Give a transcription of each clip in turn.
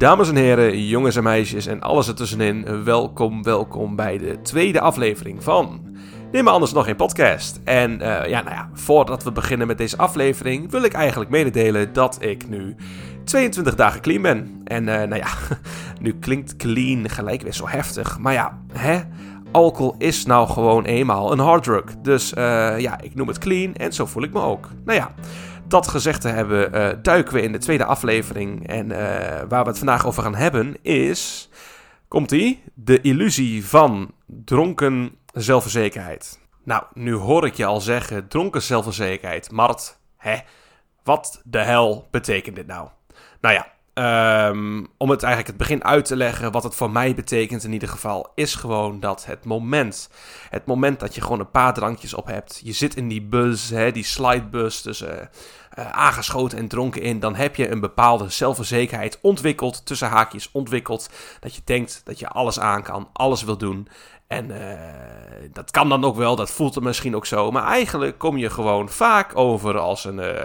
Dames en heren, jongens en meisjes en alles ertussenin, welkom, welkom bij de tweede aflevering van Neem anders nog geen podcast. En uh, ja, nou ja, voordat we beginnen met deze aflevering wil ik eigenlijk mededelen dat ik nu 22 dagen clean ben. En uh, nou ja, nu klinkt clean gelijk weer zo heftig, maar ja, hè? Alcohol is nou gewoon eenmaal een harddrug. Dus uh, ja, ik noem het clean en zo voel ik me ook. Nou ja, dat gezegd te hebben, uh, duiken we in de tweede aflevering. En uh, waar we het vandaag over gaan hebben is. Komt-ie? De illusie van dronken zelfverzekerheid. Nou, nu hoor ik je al zeggen: dronken zelfverzekerheid. Mart, hè? Wat de hel betekent dit nou? Nou ja, Um, om het eigenlijk het begin uit te leggen, wat het voor mij betekent in ieder geval, is gewoon dat het moment, het moment dat je gewoon een paar drankjes op hebt, je zit in die bus, hè, die slidebus tussen uh, aangeschoten en dronken in, dan heb je een bepaalde zelfverzekerheid ontwikkeld, tussen haakjes ontwikkeld, dat je denkt dat je alles aan kan, alles wil doen en uh, dat kan dan ook wel, dat voelt er misschien ook zo. Maar eigenlijk kom je gewoon vaak over als een uh,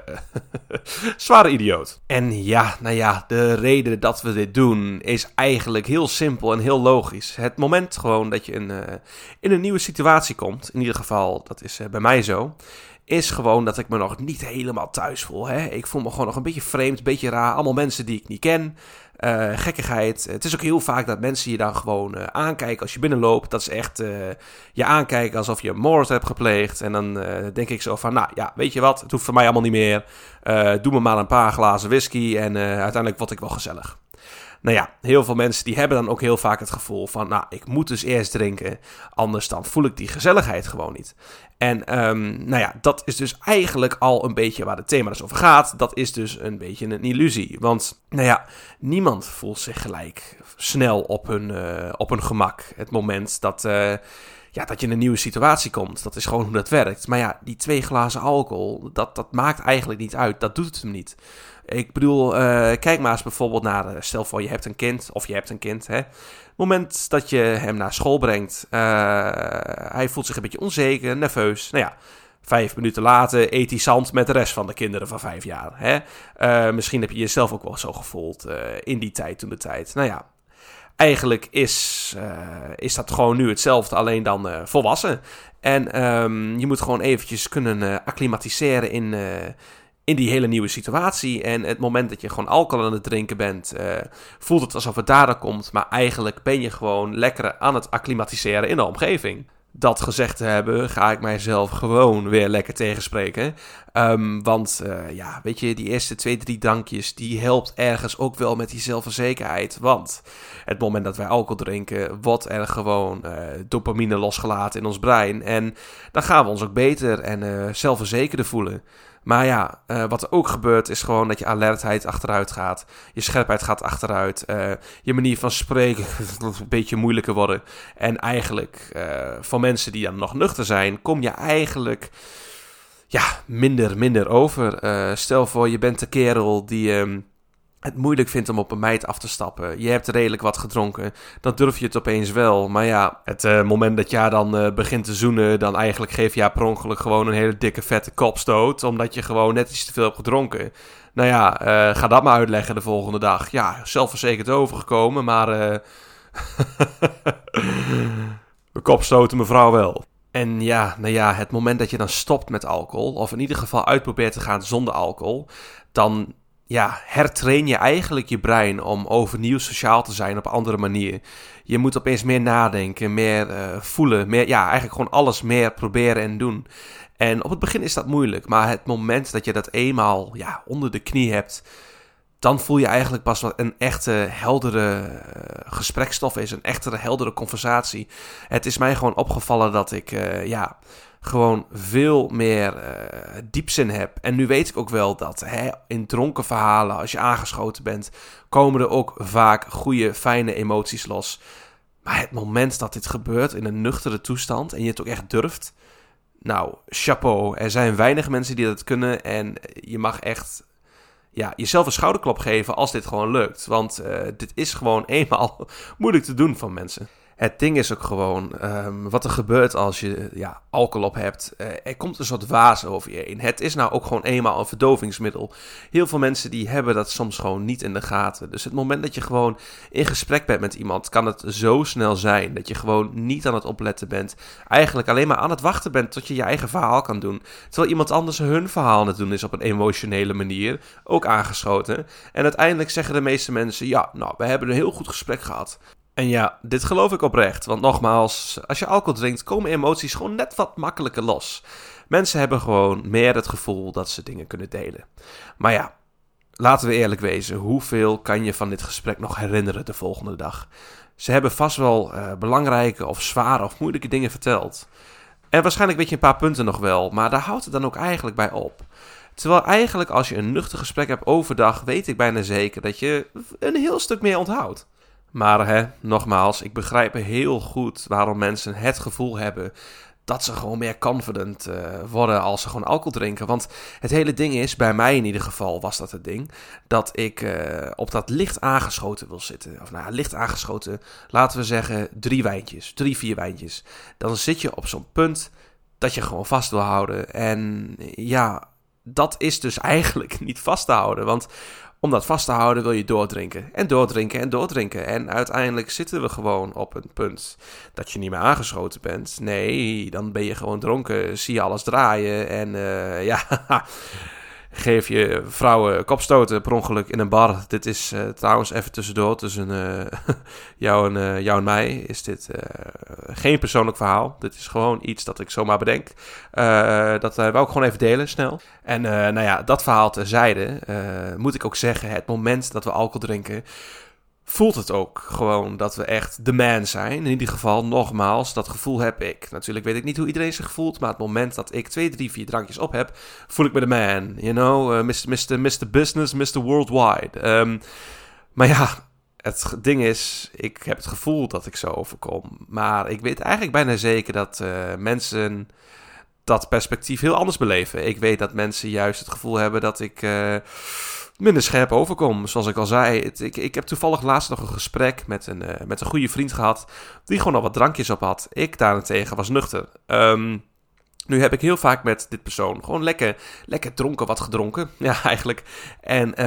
zware idioot. En ja, nou ja, de reden dat we dit doen is eigenlijk heel simpel en heel logisch. Het moment gewoon dat je in, uh, in een nieuwe situatie komt, in ieder geval, dat is bij mij zo is gewoon dat ik me nog niet helemaal thuis voel. Hè? Ik voel me gewoon nog een beetje vreemd, een beetje raar. Allemaal mensen die ik niet ken. Uh, gekkigheid. Het is ook heel vaak dat mensen je dan gewoon uh, aankijken als je binnenloopt. Dat is echt uh, je aankijken alsof je een moord hebt gepleegd. En dan denk ik zo van, nou ja, weet je wat, het hoeft voor mij allemaal niet meer. doe me maar een paar glazen whisky en uiteindelijk word ik wel gezellig. Nou ja, heel veel mensen die hebben dan ook heel vaak het gevoel van, nou, ik moet dus eerst drinken, anders dan voel ik die gezelligheid gewoon niet. En um, nou ja, dat is dus eigenlijk al een beetje waar het thema dus over gaat. Dat is dus een beetje een illusie. Want, nou ja, niemand voelt zich gelijk snel op hun, uh, op hun gemak. Het moment dat, uh, ja, dat je in een nieuwe situatie komt. Dat is gewoon hoe dat werkt. Maar ja, die twee glazen alcohol, dat, dat maakt eigenlijk niet uit. Dat doet het hem niet. Ik bedoel, uh, kijk maar eens bijvoorbeeld naar, stel voor je hebt een kind, of je hebt een kind, hè moment dat je hem naar school brengt, uh, hij voelt zich een beetje onzeker, nerveus. Nou ja, vijf minuten later eet hij zand met de rest van de kinderen van vijf jaar. Hè? Uh, misschien heb je jezelf ook wel zo gevoeld uh, in die tijd, toen de tijd. Nou ja, eigenlijk is, is dat gewoon nu hetzelfde, alleen dan volwassen. En um, je moet gewoon eventjes kunnen acclimatiseren in in die hele nieuwe situatie. En het moment dat je gewoon alcohol aan het drinken bent, uh, voelt het alsof het daardoor komt. Maar eigenlijk ben je gewoon lekker aan het acclimatiseren in de omgeving. Dat gezegd te hebben, ga ik mijzelf gewoon weer lekker tegenspreken. Um, want uh, ja, weet je, die eerste twee, drie drankjes, die helpt ergens ook wel met die zelfverzekerheid. Want het moment dat wij alcohol drinken, wordt er gewoon uh, dopamine losgelaten in ons brein. En dan gaan we ons ook beter en zelfverzekerder voelen. Maar ja, uh, wat er ook gebeurt is gewoon dat je alertheid achteruit gaat. Je scherpheid gaat achteruit. Uh, je manier van spreken een beetje moeilijker worden. En eigenlijk, uh, voor mensen die dan nog nuchter zijn, kom je eigenlijk ja, minder, minder over. stel voor, je bent de kerel die... Um, het moeilijk vindt om op een meid af te stappen. Je hebt redelijk wat gedronken. Dan durf je het opeens wel. Maar ja, het uh, moment dat jij dan uh, begint te zoenen, dan eigenlijk geef je per ongeluk gewoon een hele dikke vette kopstoot. Omdat je gewoon net iets te veel hebt gedronken. Nou ja, uh, ga dat maar uitleggen de volgende dag. Ja, zelfverzekerd overgekomen, maar. We kopstoten mevrouw wel. En ja, nou ja, het moment dat je dan stopt met alcohol, of in ieder geval uitprobeert te gaan zonder alcohol, dan ja, hertrain je eigenlijk je brein om overnieuw sociaal te zijn op een andere manier. Je moet opeens meer nadenken, meer uh, voelen, meer, ja, eigenlijk gewoon alles meer proberen en doen. En op het begin is dat moeilijk, maar het moment dat je dat eenmaal ja, onder de knie hebt, dan voel je eigenlijk pas wat een echte heldere uh, gesprekstof is, een echte heldere conversatie. Het is mij gewoon opgevallen dat ik, uh, ja, gewoon veel meer uh, heb. En nu weet ik ook wel dat hè, in dronken verhalen, als je aangeschoten bent, komen er ook vaak goede, fijne emoties los. Maar het moment dat dit gebeurt in een nuchtere toestand en je het ook echt durft, nou, chapeau. Er zijn weinig mensen die dat kunnen en je mag echt ja, jezelf een schouderklop geven als dit gewoon lukt. Want uh, dit is gewoon eenmaal moeilijk te doen van mensen. Het ding is ook gewoon, ehm, wat er gebeurt als je ja, alcohol op hebt. Uh, er komt een soort waas over je heen. Het is nou ook gewoon eenmaal een verdovingsmiddel. Heel veel mensen die hebben dat soms gewoon niet in de gaten. Dus het moment dat je gewoon in gesprek bent met iemand, kan het zo snel zijn dat je gewoon niet aan het opletten bent. Eigenlijk alleen maar aan het wachten bent tot je je eigen verhaal kan doen. Terwijl iemand anders hun verhaal aan het doen is op een emotionele manier, ook aangeschoten. En uiteindelijk zeggen de meeste mensen, ja, nou, we hebben een heel goed gesprek gehad. En ja, dit geloof ik oprecht. Want nogmaals, als je alcohol drinkt, komen emoties gewoon net wat makkelijker los. Mensen hebben gewoon meer het gevoel dat ze dingen kunnen delen. Maar ja, laten we eerlijk wezen. Hoeveel kan je van dit gesprek nog herinneren de volgende dag? Ze hebben vast wel uh, belangrijke of zware of moeilijke dingen verteld. En waarschijnlijk weet je een paar punten nog wel, maar daar houdt het dan ook eigenlijk bij op. Terwijl eigenlijk als je een nuchter gesprek hebt overdag, weet ik bijna zeker dat je een heel stuk meer onthoudt. Maar hè, nogmaals, ik begrijp heel goed waarom mensen het gevoel hebben dat ze gewoon meer confident uh, worden als ze gewoon alcohol drinken. Want het hele ding is, bij mij in ieder geval was dat het ding, dat ik uh, op dat licht aangeschoten wil zitten. Of nou, licht aangeschoten, laten we zeggen drie wijntjes, drie, vier wijntjes. Dan zit je op zo'n punt dat je gewoon vast wil houden. En ja, dat is dus eigenlijk niet vast te houden. Want om dat vast te houden wil je doordrinken en doordrinken en doordrinken. En uiteindelijk zitten we gewoon op een punt dat je niet meer aangeschoten bent. Nee, dan ben je gewoon dronken, zie je alles draaien en uh, ja... geef je vrouwen kopstoten per ongeluk in een bar. Dit is uh, trouwens even tussendoor tussen uh, jou, en, uh, jou en mij. Is dit geen persoonlijk verhaal. Dit is gewoon iets dat ik zomaar bedenk. dat wil ik gewoon even delen snel. En nou ja, dat verhaal terzijde moet ik ook zeggen. Het moment dat we alcohol drinken voelt het ook gewoon dat we echt de man zijn. In ieder geval, nogmaals, dat gevoel heb ik. Natuurlijk weet ik niet hoe iedereen zich voelt, maar het moment dat ik twee, drie, vier drankjes op heb, voel ik me de man. You know, Mr., Mr., Mr. Business, Mr. Worldwide. Um, maar ja, het ding is, ik heb het gevoel dat ik zo overkom. Maar ik weet eigenlijk bijna zeker dat uh, mensen dat perspectief heel anders beleven. Ik weet dat mensen juist het gevoel hebben dat ik... Uh, minder scherp overkom. Zoals ik al zei, ik, ik heb toevallig laatst nog een gesprek met een, uh, met een goede vriend gehad. Die gewoon al wat drankjes op had. Ik daarentegen was nuchter. Um, nu heb ik heel vaak met dit persoon gewoon lekker, lekker dronken wat gedronken. Ja, eigenlijk. En uh,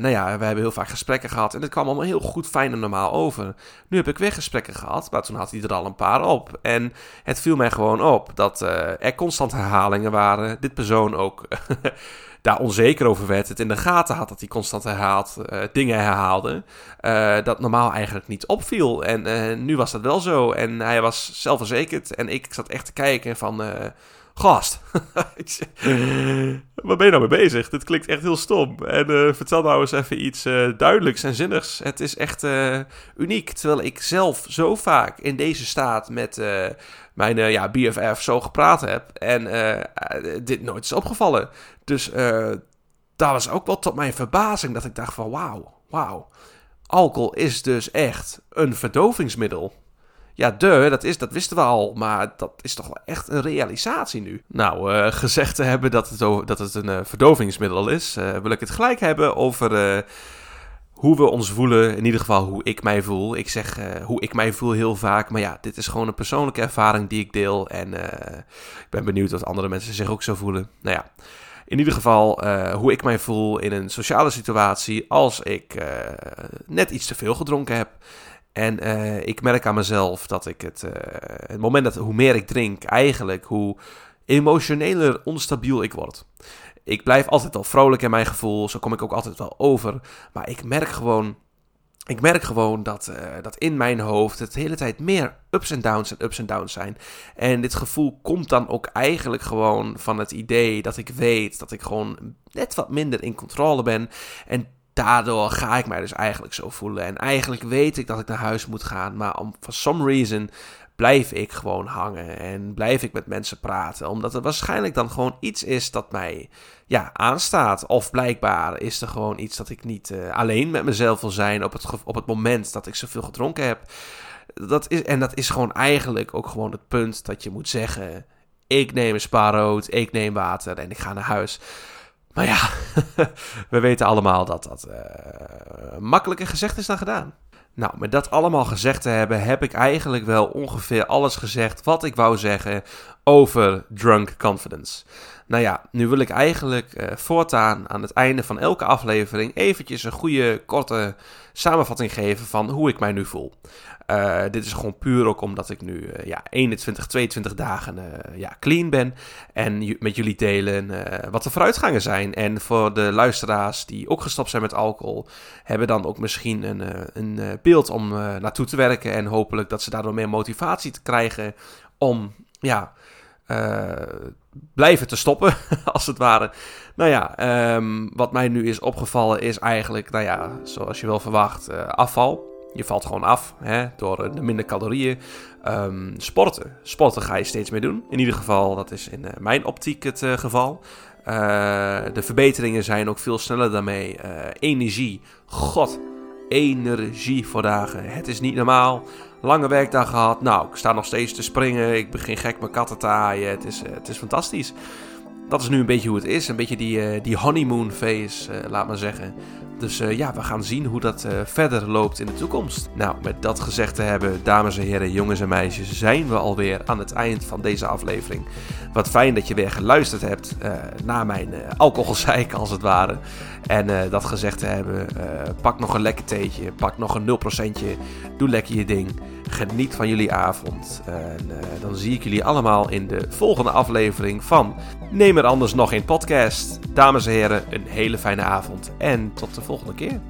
nou ja, we hebben heel vaak gesprekken gehad. En het kwam allemaal heel goed, fijn en normaal over. Nu heb ik weer gesprekken gehad, maar toen had hij er al een paar op. En het viel mij gewoon op dat uh, er constant herhalingen waren. Dit persoon ook daar onzeker over werd, het in de gaten had dat hij constant herhaald, uh, dingen herhaalde, uh, dat normaal eigenlijk niet opviel. En uh, nu was dat wel zo en hij was zelfverzekerd en ik zat echt te kijken van... Gast, waar ben je nou mee bezig? Dit klinkt echt heel stom. En vertel nou eens even iets duidelijks en zinnigs. Het is echt uniek. Terwijl ik zelf zo vaak in deze staat met mijn ja, BFF zo gepraat heb. En dit nooit is opgevallen. Dus daar was ook wel tot mijn verbazing dat ik dacht van wauw, wauw. Alcohol is dus echt een verdovingsmiddel. Ja, de, dat, is, dat wisten we al, maar dat is toch wel echt een realisatie nu. Nou, gezegd te hebben dat het, dat het een verdovingsmiddel is, wil ik het gelijk hebben over hoe we ons voelen. In ieder geval hoe ik mij voel. Ik zeg hoe ik mij voel heel vaak, maar ja, dit is gewoon een persoonlijke ervaring die ik deel. En ik ben benieuwd of andere mensen zich ook zo voelen. Nou ja. In ieder geval hoe ik mij voel in een sociale situatie als ik net iets te veel gedronken heb. En ik merk aan mezelf dat ik het, het moment dat hoe meer ik drink, eigenlijk hoe emotioneler onstabiel ik word. Ik blijf altijd wel vrolijk in mijn gevoel, zo kom ik ook altijd wel over. Maar ik merk gewoon, ik merk gewoon dat, uh, dat in mijn hoofd het hele tijd meer ups en downs en ups en downs zijn. En dit gevoel komt dan ook eigenlijk gewoon van het idee dat ik weet dat ik gewoon net wat minder in controle ben. En daardoor ga ik mij dus eigenlijk zo voelen. En eigenlijk weet ik dat ik naar huis moet gaan. Maar om for some reason blijf ik gewoon hangen. En blijf ik met mensen praten. Omdat er waarschijnlijk dan gewoon iets is dat mij ja, aanstaat. Of blijkbaar is er gewoon iets dat ik niet uh, alleen met mezelf wil zijn. Op het, op het moment dat ik zoveel gedronken heb. Dat is, en dat is gewoon eigenlijk ook gewoon het punt dat je moet zeggen. Ik neem een spaarrood, ik neem water en ik ga naar huis. Maar ja, we weten allemaal dat dat uh, makkelijker gezegd is dan gedaan. Nou, met dat allemaal gezegd te hebben, heb ik eigenlijk wel ongeveer alles gezegd wat ik wou zeggen over drunk confidence. Nou ja, nu wil ik eigenlijk uh, voortaan aan het einde van elke aflevering eventjes een goede, korte samenvatting geven van hoe ik mij nu voel. Uh, dit is gewoon puur ook omdat ik nu uh, ja, 21, 22 dagen ja, clean ben. En met jullie delen wat de vooruitgangen zijn. En voor de luisteraars die ook gestopt zijn met alcohol, hebben dan ook misschien een, een beeld om naartoe te werken. En hopelijk dat ze daardoor meer motivatie te krijgen om ja, blijven te stoppen, als het ware. Nou ja, um, wat mij nu is opgevallen is eigenlijk, nou ja, zoals je wel verwacht, afval. Je valt gewoon af hè, door de minder calorieën. Um, sporten. Sporten ga je steeds meer doen. In ieder geval, dat is in uh, mijn optiek het geval. De verbeteringen zijn ook veel sneller daarmee. energie. God, energie dagen. Het is niet normaal. Lange werkdag gehad. Nou, ik sta nog steeds te springen. Ik begin gek mijn katten te aaien. Het is, het is fantastisch. Dat is nu een beetje hoe het is. Een beetje die, die honeymoon phase, laat maar zeggen. Dus uh, ja, we gaan zien hoe dat verder loopt in de toekomst. Nou, met dat gezegd te hebben, dames en heren, jongens en meisjes, zijn we alweer aan het eind van deze aflevering. Wat fijn dat je weer geluisterd hebt naar mijn alcoholgezeik als het ware. En dat gezegd te hebben, pak nog een lekker theetje, pak nog een 0%, doe lekker je ding. Geniet van jullie avond. En dan zie ik jullie allemaal in de volgende aflevering van Neem er anders nog een podcast. Dames en heren, een hele fijne avond en tot de volgende keer.